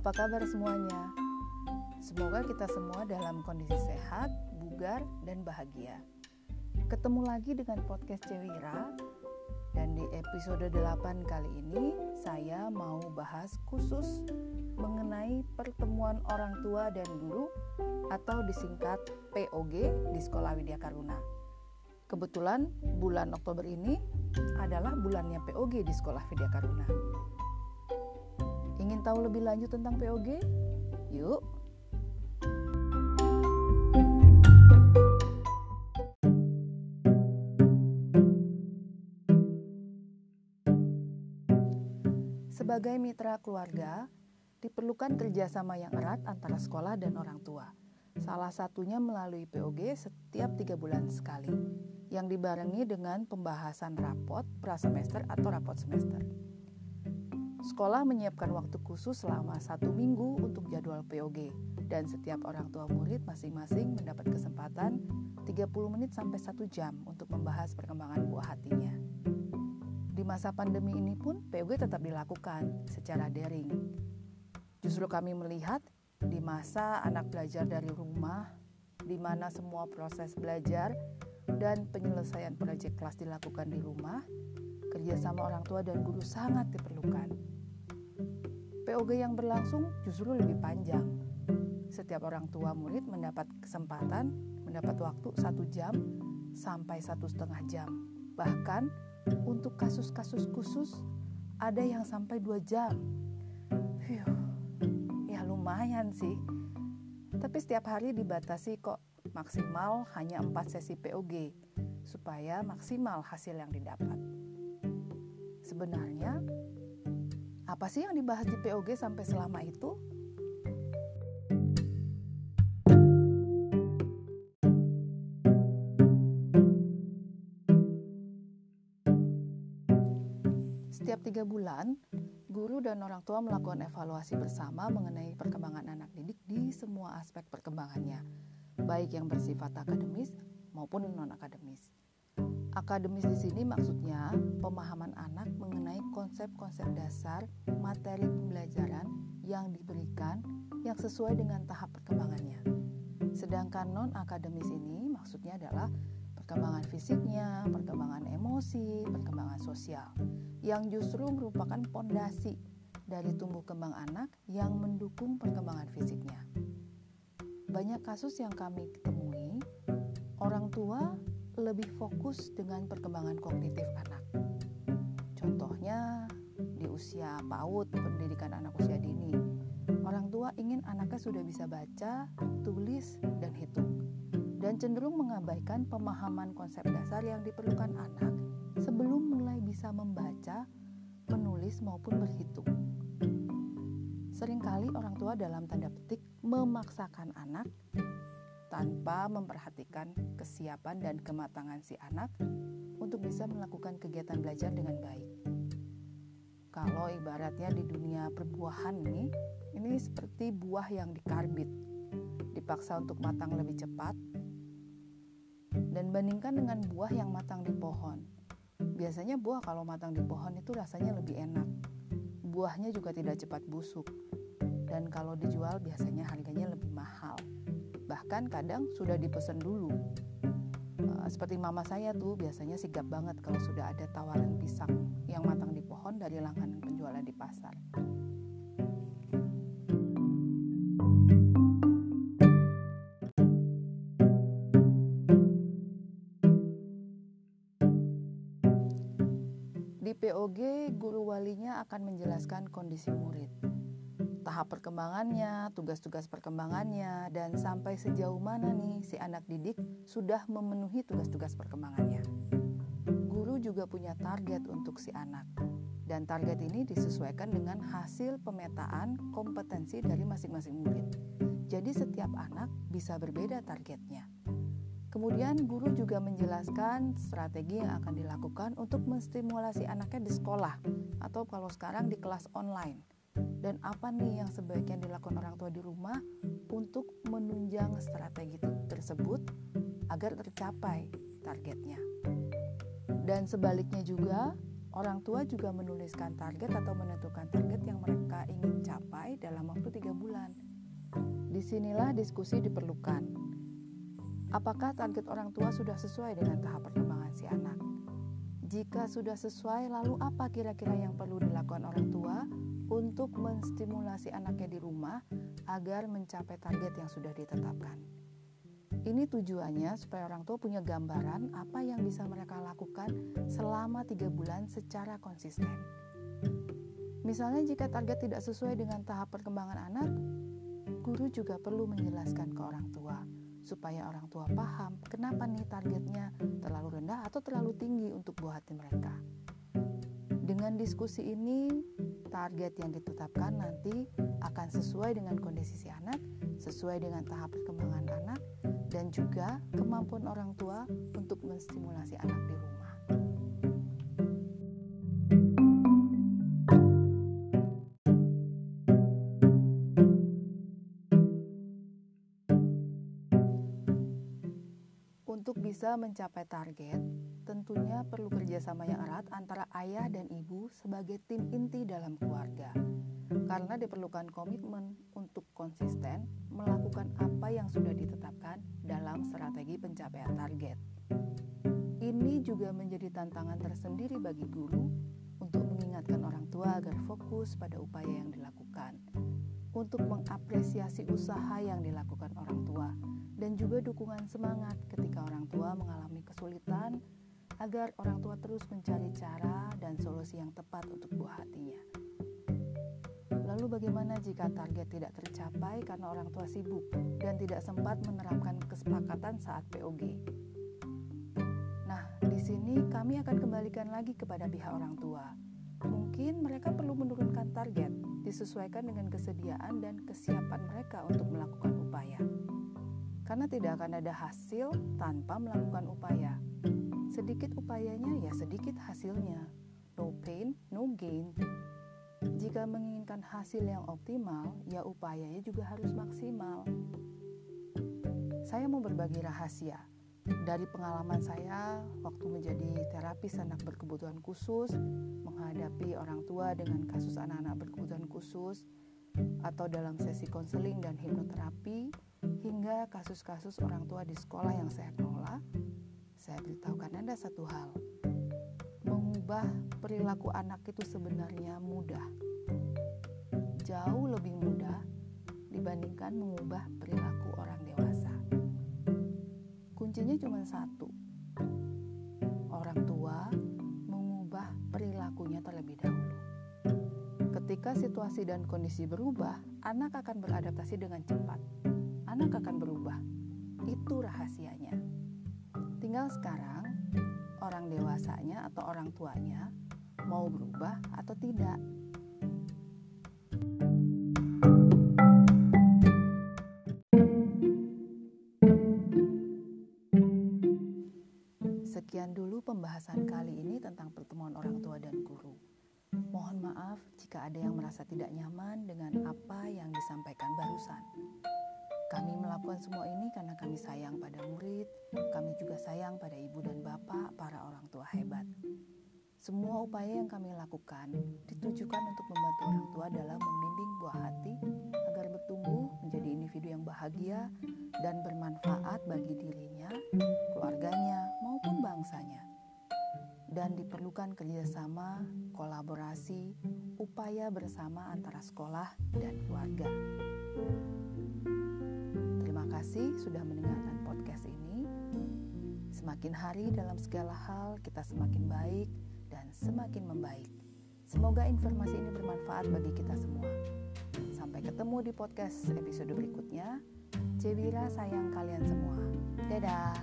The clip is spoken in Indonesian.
Apa kabar semuanya? Semoga kita semua dalam kondisi sehat, bugar, dan bahagia. Ketemu lagi dengan podcast Cewira dan di episode 8 kali ini saya mau bahas khusus mengenai pertemuan orang tua dan guru atau disingkat POG di Sekolah Widya Karuna. Kebetulan bulan Oktober ini adalah bulannya POG di Sekolah Widya Karuna. Tahu lebih lanjut tentang POG? Yuk! Sebagai mitra keluarga, diperlukan kerjasama yang erat antara sekolah dan orang tua. Salah satunya melalui POG setiap tiga bulan sekali, yang dibarengi dengan pembahasan rapot prasemester atau rapot semester. Sekolah menyiapkan waktu khusus selama satu minggu untuk jadwal POG dan setiap orang tua murid masing-masing mendapat kesempatan 30 menit sampai 1 jam untuk membahas perkembangan buah hatinya. Di masa pandemi ini pun POG tetap dilakukan secara daring. Justru kami melihat di masa anak belajar dari rumah, di mana semua proses belajar dan penyelesaian proyek kelas dilakukan di rumah, kerjasama orang tua dan guru sangat diperlukan. POG yang berlangsung justru lebih panjang. Setiap orang tua murid mendapat kesempatan, mendapat waktu satu jam sampai satu setengah jam. Bahkan untuk kasus-kasus khusus ada yang sampai dua jam. Phew, ya lumayan sih. Tapi setiap hari dibatasi kok maksimal hanya empat sesi POG supaya maksimal hasil yang didapat. Sebenarnya, apa sih yang dibahas di POG sampai selama itu? Setiap tiga bulan, guru dan orang tua melakukan evaluasi bersama mengenai perkembangan anak didik di semua aspek perkembangannya, baik yang bersifat akademis maupun non-akademis. Akademis di sini maksudnya pemahaman anak mengenai konsep-konsep dasar materi pembelajaran yang diberikan yang sesuai dengan tahap perkembangannya. Sedangkan non-akademis ini maksudnya adalah perkembangan fisiknya, perkembangan emosi, perkembangan sosial yang justru merupakan pondasi dari tumbuh kembang anak yang mendukung perkembangan fisiknya. Banyak kasus yang kami temui, orang tua lebih fokus dengan perkembangan kognitif anak. Contohnya di usia PAUD, pendidikan anak usia dini. Orang tua ingin anaknya sudah bisa baca, tulis, dan hitung. Dan cenderung mengabaikan pemahaman konsep dasar yang diperlukan anak sebelum mulai bisa membaca, menulis, maupun berhitung. Seringkali orang tua dalam tanda petik memaksakan anak tanpa memperhatikan kesiapan dan kematangan si anak untuk bisa melakukan kegiatan belajar dengan baik. Kalau ibaratnya di dunia perbuahan nih, ini seperti buah yang dikarbit, dipaksa untuk matang lebih cepat, dan bandingkan dengan buah yang matang di pohon. Biasanya buah kalau matang di pohon itu rasanya lebih enak. Buahnya juga tidak cepat busuk, dan kalau dijual biasanya harganya lebih mahal bahkan kadang sudah dipesan dulu. Uh, seperti mama saya tuh biasanya sigap banget kalau sudah ada tawaran pisang yang matang di pohon dari langganan penjualan di pasar. Di POG, guru walinya akan menjelaskan kondisi murid, tahap perkembangannya, tugas-tugas perkembangannya, dan sampai sejauh mana nih si anak didik sudah memenuhi tugas-tugas perkembangannya. Guru juga punya target untuk si anak, dan target ini disesuaikan dengan hasil pemetaan kompetensi dari masing-masing murid. Jadi setiap anak bisa berbeda targetnya. Kemudian guru juga menjelaskan strategi yang akan dilakukan untuk menstimulasi anaknya di sekolah atau kalau sekarang di kelas online dan apa nih yang sebaiknya dilakukan orang tua di rumah untuk menunjang strategi tersebut agar tercapai targetnya. Dan sebaliknya juga, Orang tua juga menuliskan target atau menentukan target yang mereka ingin capai dalam waktu tiga bulan. Di sinilah diskusi diperlukan. Apakah target orang tua sudah sesuai dengan tahap perkembangan si anak? Jika sudah sesuai, lalu apa kira-kira yang perlu dilakukan orang tua untuk menstimulasi anaknya di rumah agar mencapai target yang sudah ditetapkan? Ini tujuannya supaya orang tua punya gambaran apa yang bisa mereka lakukan selama tiga bulan secara konsisten. Misalnya jika target tidak sesuai dengan tahap perkembangan anak, guru juga perlu menjelaskan ke orang tua supaya orang tua paham kenapa nih targetnya terlalu rendah atau terlalu tinggi untuk buah hati mereka. Dengan diskusi ini, target yang ditetapkan nanti akan sesuai dengan kondisi si anak, sesuai dengan tahap perkembangan anak, dan juga kemampuan orang tua untuk menstimulasi anak di rumah. Bisa mencapai target, tentunya perlu kerjasama yang erat antara ayah dan ibu sebagai tim inti dalam keluarga karena diperlukan komitmen untuk konsisten melakukan apa yang sudah ditetapkan dalam strategi pencapaian target. Ini juga menjadi tantangan tersendiri bagi guru untuk mengingatkan orang tua agar fokus pada upaya yang dilakukan, untuk mengapresiasi usaha yang dilakukan orang tua, dan juga dukungan semangat ketika orang tua mengalami kesulitan agar orang tua terus mencari cara dan solusi yang tepat untuk buah hatinya. Lalu bagaimana jika target tidak tercapai karena orang tua sibuk dan tidak sempat menerapkan kesepakatan saat POG? Nah, di sini kami akan kembalikan lagi kepada pihak orang tua. Mungkin mereka perlu menurunkan target, disesuaikan dengan kesediaan dan kesiapan mereka untuk melakukan upaya. Tidak akan ada hasil tanpa melakukan upaya. Sedikit upayanya ya sedikit hasilnya. No pain, no gain. Jika menginginkan hasil yang optimal, ya upayanya juga harus maksimal. Saya mau berbagi rahasia dari pengalaman saya waktu menjadi terapis anak berkebutuhan khusus, menghadapi orang tua dengan kasus anak-anak berkebutuhan khusus, atau dalam sesi konseling dan hipnoterapi, hingga kasus-kasus orang tua di sekolah yang saya kelola, saya beritahukan Anda satu hal mengubah perilaku anak itu sebenarnya mudah. Jauh lebih mudah dibandingkan mengubah perilaku orang dewasa. Kuncinya cuma satu. Orang tua mengubah perilakunya terlebih dahulu. Ketika situasi dan kondisi berubah, anak akan beradaptasi dengan cepat. Anak akan berubah. Itu rahasianya. Tinggal sekarang orang dewasanya atau orang tuanya mau berubah atau tidak. Sekian dulu pembahasan kali ini tentang pertemuan orang tua dan guru. Mohon maaf jika ada yang merasa tidak nyaman dengan apa yang disampaikan barusan. Melakukan semua ini karena kami sayang pada murid, kami juga sayang pada ibu dan bapak, para orang tua hebat. Semua upaya yang kami lakukan ditujukan untuk membantu orang tua dalam membimbing buah hati agar bertumbuh menjadi individu yang bahagia dan bermanfaat bagi dirinya, keluarganya, maupun bangsanya. Dan diperlukan kerjasama, kolaborasi, upaya bersama antara sekolah dan keluarga kasih sudah mendengarkan podcast ini. Semakin hari dalam segala hal kita semakin baik dan semakin membaik. Semoga informasi ini bermanfaat bagi kita semua. Sampai ketemu di podcast episode berikutnya. Cewira sayang kalian semua. Dadah.